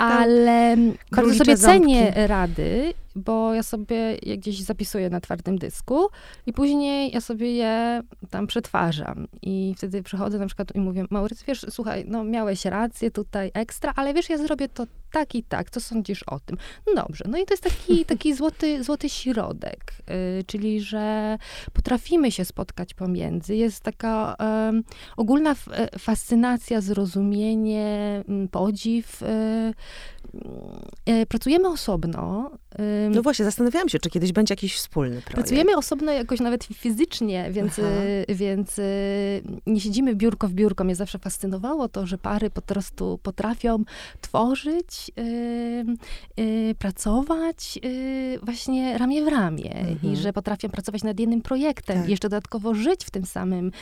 Ale bardzo sobie ząbki. cenię rady bo ja sobie je gdzieś zapisuję na twardym dysku i później ja sobie je tam przetwarzam. I wtedy przychodzę na przykład i mówię, Maurycy, wiesz, słuchaj, no miałeś rację tutaj ekstra, ale wiesz, ja zrobię to tak i tak, co sądzisz o tym? No dobrze, no i to jest taki, taki złoty, złoty środek, yy, czyli, że potrafimy się spotkać pomiędzy. Jest taka yy, ogólna fascynacja, zrozumienie, podziw, yy, E, pracujemy osobno. No właśnie, zastanawiałam się, czy kiedyś będzie jakiś wspólny projekt. Pracujemy osobno jakoś nawet fizycznie, więc, e, więc e, nie siedzimy biurko w biurko. Mnie zawsze fascynowało to, że pary po prostu potrafią tworzyć, pracować właśnie ramię w ramię mhm. i że potrafią pracować nad jednym projektem tak. i jeszcze dodatkowo żyć w tym samym,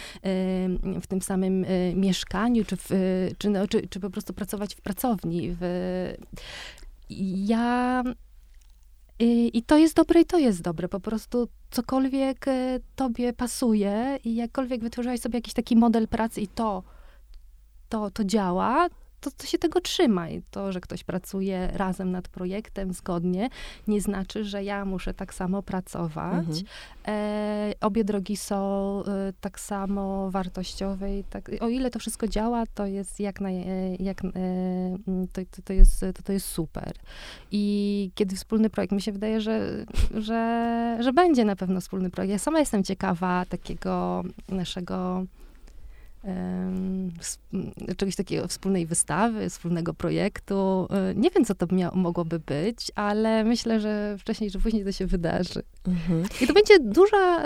w tym samym mieszkaniu, czy, w, czy, no, czy, czy po prostu pracować w pracowni, w, ja. I, I, to jest dobre, i to jest dobre. Po prostu cokolwiek e, tobie pasuje i jakkolwiek wytworzyłaś sobie jakiś taki model pracy i to, to, to działa, to, to się tego trzymaj. To, że ktoś pracuje razem nad projektem zgodnie, nie znaczy, że ja muszę tak samo pracować. Mhm. E, obie drogi są e, tak samo wartościowe. I tak, o ile to wszystko działa, to jest jak, naj, e, jak e, to, to, to, jest, to, to jest super. I kiedy wspólny projekt, mi się wydaje, że, że, że będzie na pewno wspólny projekt. Ja sama jestem ciekawa takiego naszego czegoś takiego, wspólnej wystawy, wspólnego projektu. E, nie wiem, co to mia- mogłoby być, ale myślę, że wcześniej czy później to się wydarzy. Mhm. I to będzie duża,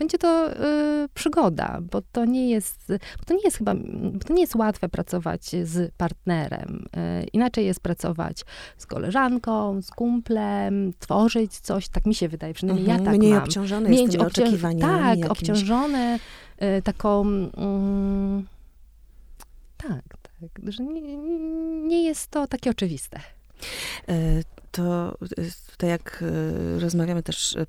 będzie to y, przygoda, bo to nie jest, bo to nie jest chyba, bo to nie jest łatwe pracować z partnerem. Y, inaczej jest pracować z koleżanką, z kumplem, tworzyć coś, tak mi się wydaje, przynajmniej mhm, ja tak mniej mam. obciążone jest tymi oczekiwaniami. Tak, jakimś... obciążone taką... Mm, tak, tak, że nie, nie jest to takie oczywiste. E, to tutaj jak e, rozmawiamy też e,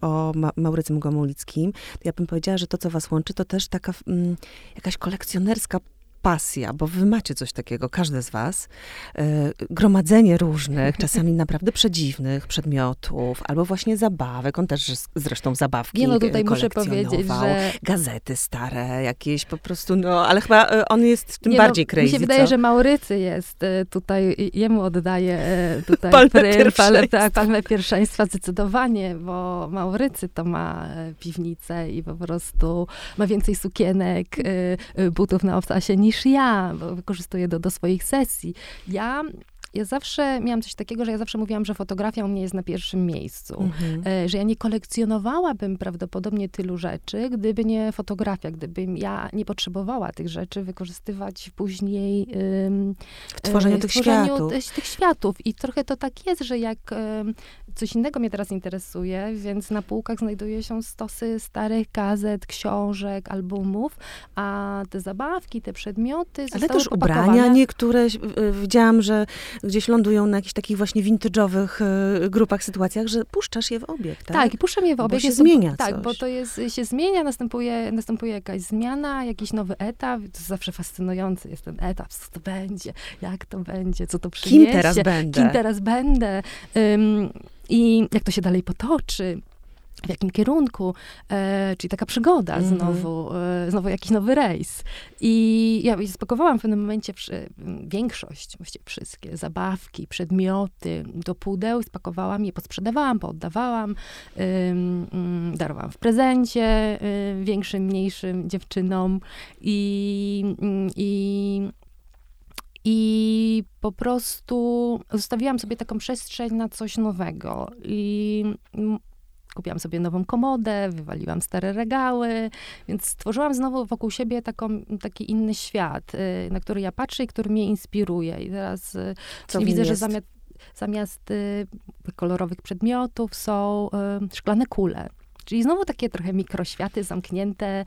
o Ma Maurycym Gomulickim, to ja bym powiedziała, że to, co was łączy, to też taka mm, jakaś kolekcjonerska pasja, bo wy macie coś takiego, każdy z was, e, gromadzenie różnych, czasami naprawdę przedziwnych przedmiotów, albo właśnie zabawek, on też zresztą zabawki Nie, no tutaj muszę powiedzieć, że... Gazety stare, jakieś po prostu, no, ale chyba e, on jest tym Nie, no, bardziej no, crazy, Mi się wydaje, co? że Maurycy jest e, tutaj, jemu oddaje tutaj palmę, pierwszeństwa. Palmę, tak, palmę pierwszeństwa zdecydowanie, bo Maurycy to ma piwnicę i po prostu ma więcej sukienek, butów na obcasie niż niż ja, bo wykorzystuję do, do swoich sesji. Ja ja zawsze miałam coś takiego, że ja zawsze mówiłam, że fotografia u mnie jest na pierwszym miejscu. Mhm. E, że ja nie kolekcjonowałabym prawdopodobnie tylu rzeczy, gdyby nie fotografia, gdybym ja nie potrzebowała tych rzeczy wykorzystywać później w tworzeniu, e, tych, światów. tych światów. I trochę to tak jest, że jak coś innego mnie teraz interesuje, więc na półkach znajduje się stosy starych gazet, książek, albumów, a te zabawki, te przedmioty Ale też ubrania niektóre, widziałam, że gdzieś lądują na jakichś takich właśnie vintage'owych e, grupach, sytuacjach, że puszczasz je w obieg, tak? Tak, i puszczam je w obieg. Bo się zmienia to, Tak, bo to jest, się zmienia, następuje, następuje jakaś zmiana, jakiś nowy etap. To zawsze fascynujący jest ten etap, co to będzie, jak to będzie, co to przyniesie. Kim teraz będę? Kim teraz będę. Um, I jak to się dalej potoczy w jakim kierunku, e, czyli taka przygoda mm -hmm. znowu, e, znowu jakiś nowy rejs. I ja spakowałam w pewnym momencie przy, większość, właściwie wszystkie zabawki, przedmioty do pudeł, spakowałam je, posprzedawałam, pooddawałam, darowałam w prezencie y, większym, mniejszym dziewczynom i, i i po prostu zostawiłam sobie taką przestrzeń na coś nowego. I Kupiłam sobie nową komodę, wywaliłam stare regały, więc stworzyłam znowu wokół siebie taką, taki inny świat, y, na który ja patrzę i który mnie inspiruje. I teraz y, Co widzę, jest? że zamiast, zamiast y, kolorowych przedmiotów są szklane kule. Czyli znowu takie trochę mikroświaty zamknięte,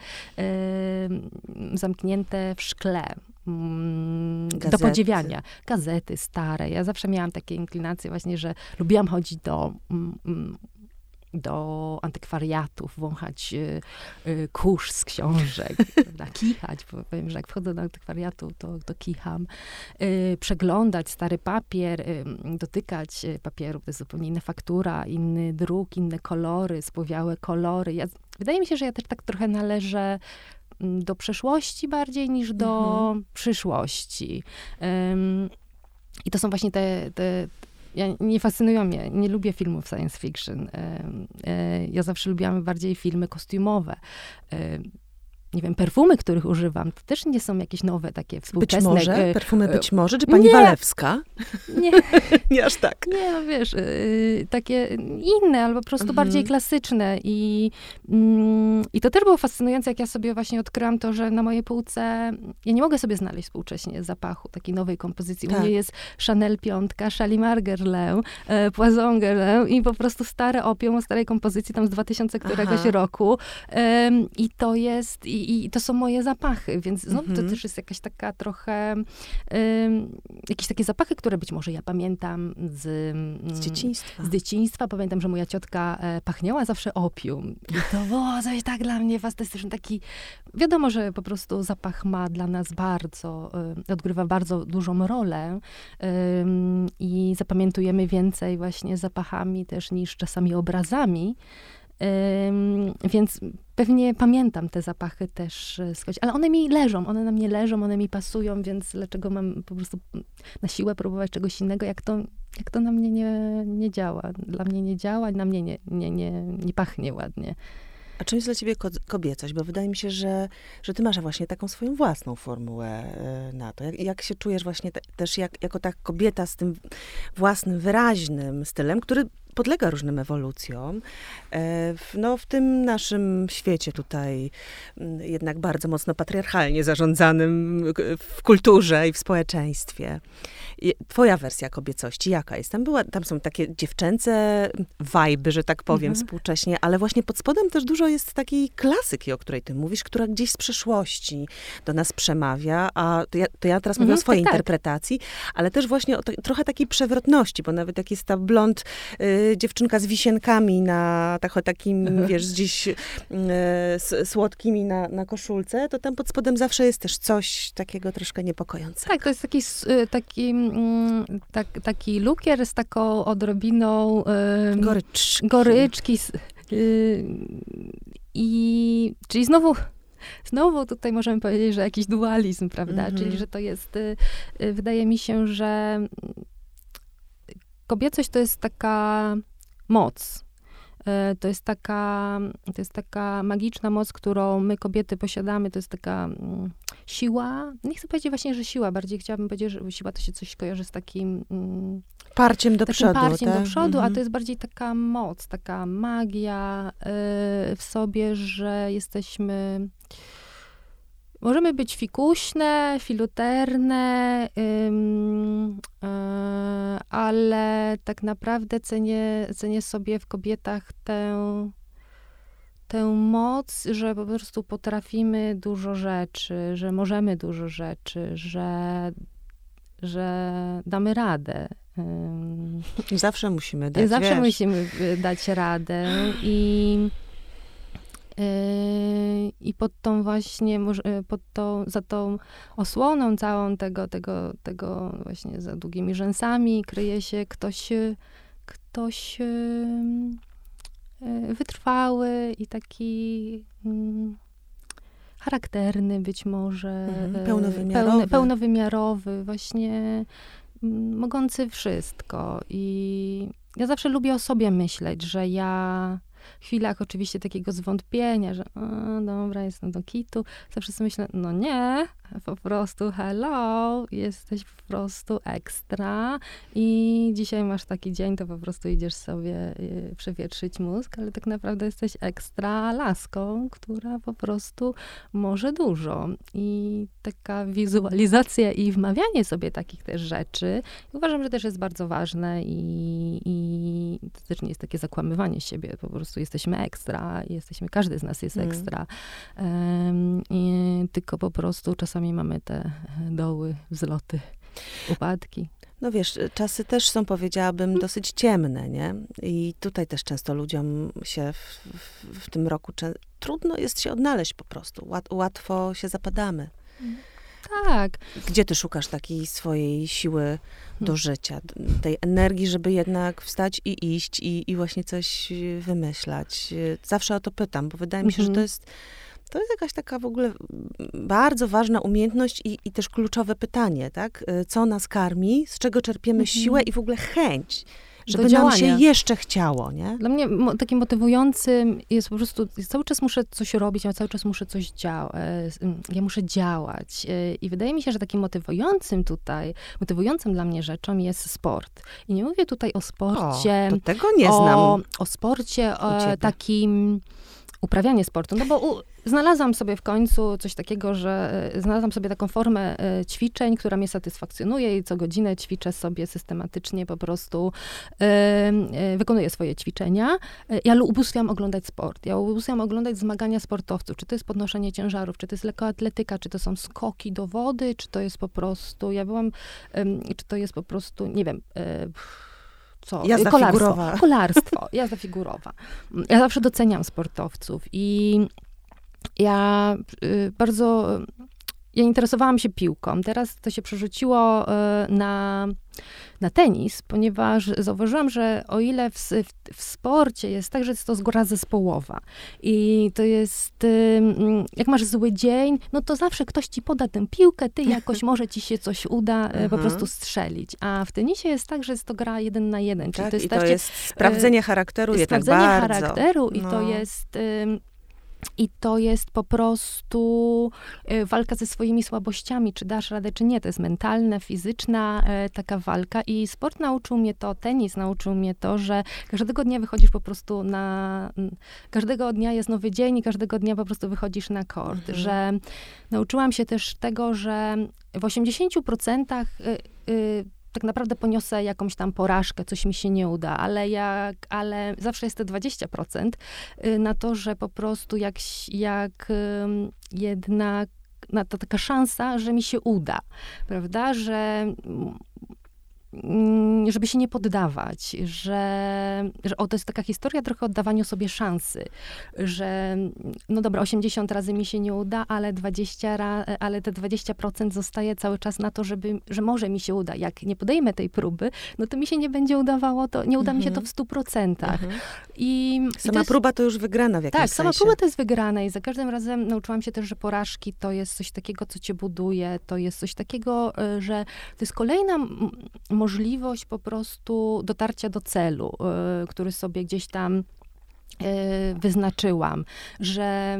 zamknięte w szkle. mm, do podziwiania. Gazety stare. Ja zawsze miałam takie inclinacje właśnie, że lubiłam chodzić do mm, mm do antykwariatów, wąchać y, y, kurz z książek, kichać, bo powiem, że jak wchodzę do antykwariatu, to, to kicham. Y, przeglądać stary papier, dotykać papieru, to jest zupełnie inna faktura, inny druk, inne kolory, spłowiałe kolory. Ja, wydaje mi się, że ja też tak trochę należę mm, do przeszłości bardziej niż do mhm. przyszłości. I to są właśnie te, te, ja, nie fascynują mnie, nie lubię filmów science fiction. E, ja zawsze lubiłam bardziej filmy kostiumowe nie wiem, perfumy, których używam, to też nie są jakieś nowe, takie współczesne. Być może, perfumy być może, czy pani nie, Walewska? Nie. nie aż tak. Nie, no wiesz, y, takie inne, albo po prostu mhm. bardziej klasyczne i, mm, i to też było fascynujące, jak ja sobie właśnie odkryłam to, że na mojej półce, ja nie mogę sobie znaleźć współcześnie zapachu takiej nowej kompozycji. Tak. U mnie jest Chanel piątka, Shalimar Guerlain, e, Poison Guerlain i po prostu stare opium o starej kompozycji tam z 2000 któregoś Aha. roku i to jest i, i to są moje zapachy, więc znowu to mhm. też jest jakaś taka trochę, jakieś takie zapachy, które być może ja pamiętam z, z dzieciństwa. Z dzieciństwa. Pamiętam, że moja ciotka e, pachniała zawsze opium. I to było coś tak dla mnie fantastyczne. Taki, wiadomo, że po prostu zapach ma dla nas bardzo, odgrywa bardzo dużą rolę i zapamiętujemy więcej właśnie zapachami też niż czasami obrazami. Więc pewnie pamiętam te zapachy też e, skądś, ale one mi leżą, one na mnie leżą, one mi pasują, więc dlaczego mam po prostu na siłę próbować czegoś innego, jak to, jak to na mnie nie, nie działa. Dla mnie nie działa, na mnie nie, nie, nie, nie pachnie ładnie. A czym jest dla ciebie kobiecość? Bo wydaje mi się, że, że ty masz właśnie taką swoją własną formułę e, na to. Jak, jak się czujesz właśnie te, też jak, jako ta kobieta z tym własnym, wyraźnym stylem, który podlega różnym ewolucjom. E, no, w tym naszym świecie tutaj jednak bardzo mocno patriarchalnie zarządzanym w kulturze i w społeczeństwie. Twoja wersja kobiecości, jaka jest? Tam, była, tam są takie dziewczęce wajby, że tak powiem, mhm. współcześnie, ale właśnie pod spodem też dużo jest takiej klasyki, o której ty mówisz, która gdzieś z przeszłości do nas przemawia, a to ja, to ja teraz mówię mhm, o swojej tak, tak. interpretacji, ale też właśnie o to, trochę takiej przewrotności, bo nawet jak jest ta blond y, dziewczynka z wisienkami na tak, takim, mhm. wiesz, gdzieś y, słodkimi na, na koszulce, to tam pod spodem zawsze jest też coś takiego troszkę niepokojącego. Tak, to jest taki, y, taki Mm, tak, taki lukier z taką odrobiną goryczki. goryczki. Y, I czyli znowu znowu tutaj możemy powiedzieć, że jakiś dualizm, prawda? Mm -hmm. Czyli, że to jest, y, y, wydaje mi się, że kobiecość to jest taka moc. To jest taka, to jest taka magiczna moc, którą my kobiety posiadamy. To jest taka mm, siła, nie chcę powiedzieć właśnie, że siła, bardziej chciałabym powiedzieć, że siła to się coś kojarzy z takim... Mm, parciem do takim przodu. parciem tak? do przodu, mhm. a to jest bardziej taka moc, taka magia y, w sobie, że jesteśmy... Możemy być fikuśne, filuterne, ym, y, ale tak naprawdę cenię, cenię sobie w kobietach tę tę moc, że po prostu potrafimy dużo rzeczy, że możemy dużo rzeczy, że, że damy radę. Zawsze musimy dać. Zawsze wiesz. musimy y, dać radę i i pod tą właśnie, y, pod tą, za tą osłoną całą tego, tego, tego właśnie za długimi rzęsami kryje się ktoś, ktoś E, wytrwały i taki mm, charakterny być może. Mhm, pełnowymiarowy. Pełny, pełnowymiarowy, właśnie mm, mogący wszystko. I ja zawsze lubię o sobie myśleć, że ja chwilach oczywiście takiego zwątpienia, że o, dobra, jestem do kitu, zawsze sobie myślę, no nie, po prostu hello, jesteś po prostu ekstra i dzisiaj masz taki dzień, to po prostu idziesz sobie y, przewietrzyć mózg, ale tak naprawdę jesteś ekstra laską, która po prostu może dużo. I taka wizualizacja i wmawianie sobie takich też rzeczy, uważam, że też jest bardzo ważne i, i to też nie jest takie zakłamywanie siebie, po prostu jesteśmy ekstra, jesteśmy, każdy z nas jest mm. ekstra. Um, i, tylko po prostu czasami mamy te doły, wzloty, upadki. No wiesz, czasy też są, powiedziałabym, dosyć ciemne, nie? I tutaj też często ludziom się w, w, w tym roku trudno jest się odnaleźć po prostu. Łat, łatwo się zapadamy. Tak. Gdzie ty szukasz takiej swojej siły do hmm. życia, tej energii, żeby jednak wstać i iść i, i właśnie coś wymyślać? Zawsze o to pytam, bo wydaje mi się, że to mhm. jest to jest jakaś taka w ogóle bardzo ważna umiejętność i, i też kluczowe pytanie, tak? Y, co nas karmi, z czego czerpiemy mhm. siłę i w ogóle chęć żeby nam się jeszcze chciało, nie? Dla mnie mo takim motywującym jest po prostu, cały czas muszę coś robić, ja cały czas muszę coś działać, e, ja muszę działać. E, I wydaje mi się, że takim motywującym tutaj, motywującym dla mnie rzeczą jest sport. I nie mówię tutaj o sporcie. O, tego nie znam. O, o sporcie o takim uprawianie sportu, no bo u, znalazłam sobie w końcu coś takiego, że e, znalazłam sobie taką formę e, ćwiczeń, która mnie satysfakcjonuje i co godzinę ćwiczę sobie systematycznie po prostu, yy, wykonuję swoje ćwiczenia. Ja ubóstwiam oglądać sport. Ja ubóstwiam oglądać zmagania sportowców. Czy to jest podnoszenie ciężarów, czy to jest lekkoatletyka, czy to są skoki do wody, czy to jest po prostu, ja byłam, czy to jest po prostu, nie wiem, yy, co? Jazda Kolarstwo. figurowa. Kolarstwo, jazda figurowa. Ja zawsze doceniam sportowców i ja y, bardzo ja interesowałam się piłką. Teraz to się przerzuciło y, na, na tenis, ponieważ zauważyłam, że o ile w, w, w, sporcie jest tak, że jest to gra zespołowa i to jest, y, jak masz zły dzień, no to zawsze ktoś ci poda tę piłkę, ty jakoś może ci się coś uda po mhm. prostu strzelić. A w tenisie jest tak, że jest to gra jeden na jeden. Czyli tak, to jest, i to jest sprawdzenie charakteru sprawdzenie bardzo. charakteru i no. to jest i to jest po prostu e, walka ze swoimi słabościami, czy dasz radę, czy nie. To jest mentalna, fizyczna e, taka walka. I sport nauczył mnie to, tenis nauczył mnie to, że każdego dnia wychodzisz po prostu na. Każdego dnia jest nowy dzień i każdego dnia po prostu wychodzisz na kort. Mhm. Że nauczyłam się też tego, że w 80% tak naprawdę poniosę jakąś tam porażkę, coś mi się nie uda, ale jak, ale zawsze jest te 20% y, na to, że po prostu jak, jak jednak na to taka szansa, że mi się uda, prawda, że żeby się nie poddawać, że, że o, to jest taka historia trochę o oddawaniu sobie szansy, że no dobra, 80 razy mi się nie uda, ale 20 ra, ale te 20% zostaje cały czas na to, żeby, że może mi się uda. Jak nie podejmę tej próby, no to mi się nie będzie udawało, to nie uda mhm. mi się to w 100%. Mhm. I, sama i jest, próba to już wygrana w jakimś Tak, sensie. sama próba to jest wygrana i za każdym razem nauczyłam się też, że porażki to jest coś takiego, co cię buduje, to jest coś takiego, e, że to jest kolejna możliwość po prostu dotarcia do celu, y, który sobie gdzieś tam y, wyznaczyłam, że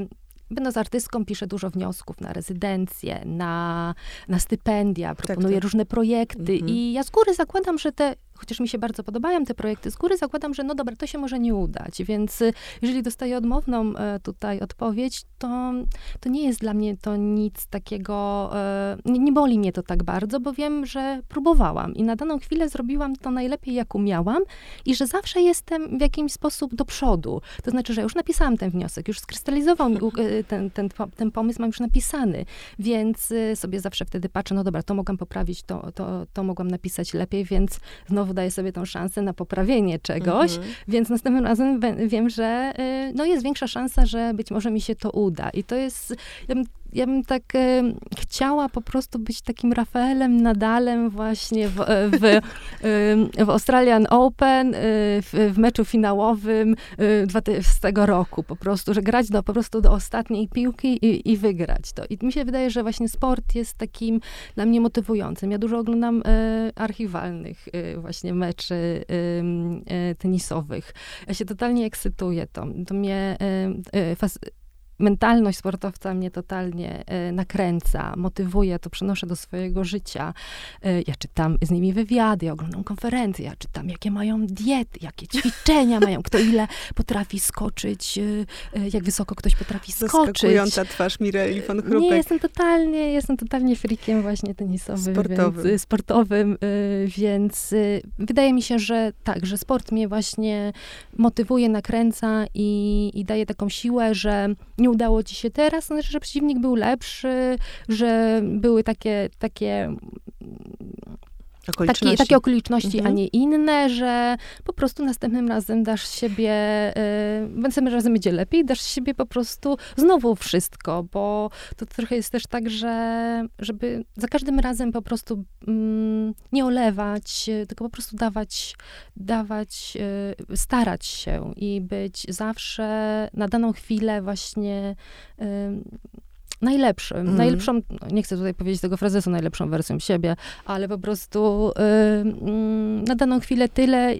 Będąc artystką, piszę dużo wniosków na rezydencje, na, na stypendia, proponuję tak, tak. różne projekty mhm. i ja z góry zakładam, że te chociaż mi się bardzo podobają te projekty, z góry zakładam, że no dobra, to się może nie udać, więc y, jeżeli dostaję odmowną e, tutaj odpowiedź, to, to nie jest dla mnie to nic takiego, e, nie, nie boli mnie to tak bardzo, bo wiem, że próbowałam i na daną chwilę zrobiłam to najlepiej, jak umiałam i że zawsze jestem w jakiś sposób do przodu. To znaczy, że już napisałam ten wniosek, już skrystalizował mi e, ten, ten, ten pomysł, mam już napisany, więc sobie zawsze wtedy patrzę, no dobra, to mogłam poprawić, to, to, to mogłam napisać lepiej, więc znowu znowu daję sobie tą szansę na poprawienie czegoś, mhm. więc następnym razem wiem, że y, no, jest większa szansa, że być może mi się to uda. I to jest, ja bym ja bym tak e, chciała po prostu być takim Rafaelem Nadalem właśnie w, e, w, e, w Australian Open, e, w, w, meczu finałowym z tego roku. Po prostu, że grać do, po prostu do ostatniej piłki i, i wygrać to. I mi się wydaje, że właśnie sport jest takim dla mnie motywującym. Ja dużo oglądam archiwalnych właśnie meczy tenisowych. Ja się totalnie ekscytuję to. To mnie mentalność sportowca mnie totalnie e, nakręca, motywuje, to przenoszę do swojego życia. E, ja czytam z nimi wywiady, ja oglądam konferencje, ja czytam, jakie mają diety, jakie ćwiczenia mają, kto ile potrafi skoczyć, e, jak wysoko ktoś potrafi skoczyć. Zaskakująca twarz Mireli von Chrupek. Nie, jestem totalnie, jestem totalnie frikiem właśnie tenisowym. Sportowym. Więc, sportowym, więc wydaje mi się, że tak, że sport mnie właśnie motywuje, nakręca i, i daje taką siłę, że nie udało ci się. Teraz, znaczy, że przeciwnik był lepszy, że były takie, takie Okoliczności. Takie, takie okoliczności, mhm. a nie inne, że po prostu następnym razem dasz siebie, yy, następnym razem będzie lepiej, dasz siebie po prostu znowu wszystko, bo to trochę jest też tak, że żeby za każdym razem po prostu mm, nie olewać, tylko po prostu dawać, dawać, yy, starać się i być zawsze na daną chwilę właśnie yy, najlepszym, mm. najlepszą, nie chcę tutaj powiedzieć tego frazesu, najlepszą wersją siebie, ale po prostu yy, na daną chwilę tyle,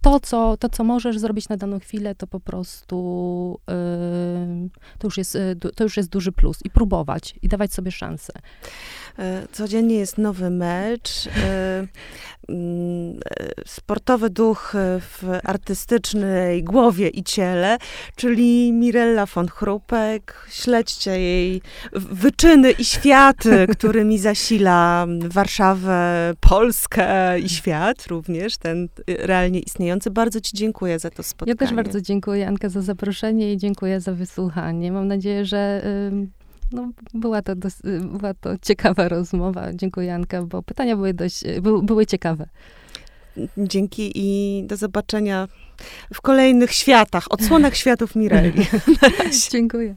to co, to, co możesz zrobić na daną chwilę, to po prostu yy, to, już jest, y, to już jest duży plus. I próbować, i dawać sobie szansę. E, codziennie jest nowy mecz. E, mm, e, sportowy duch w artystycznej głowie i ciele, czyli Mirella von Chrupek. Śledźcie jej wyczyny i światy, którymi zasila Warszawę, Polskę i świat również, ten realnie istniejący. Bardzo ci dziękuję za to spotkanie. Ja też bardzo dziękuję, Anka, za zaproszenie i dziękuję za wysłuchanie. Mam nadzieję, że no, była, to dos, była to ciekawa rozmowa. Dziękuję, Anka, bo pytania były dość, by, były ciekawe. Dzięki i do zobaczenia w kolejnych światach, odsłonach światów Mireli. Dziękuję.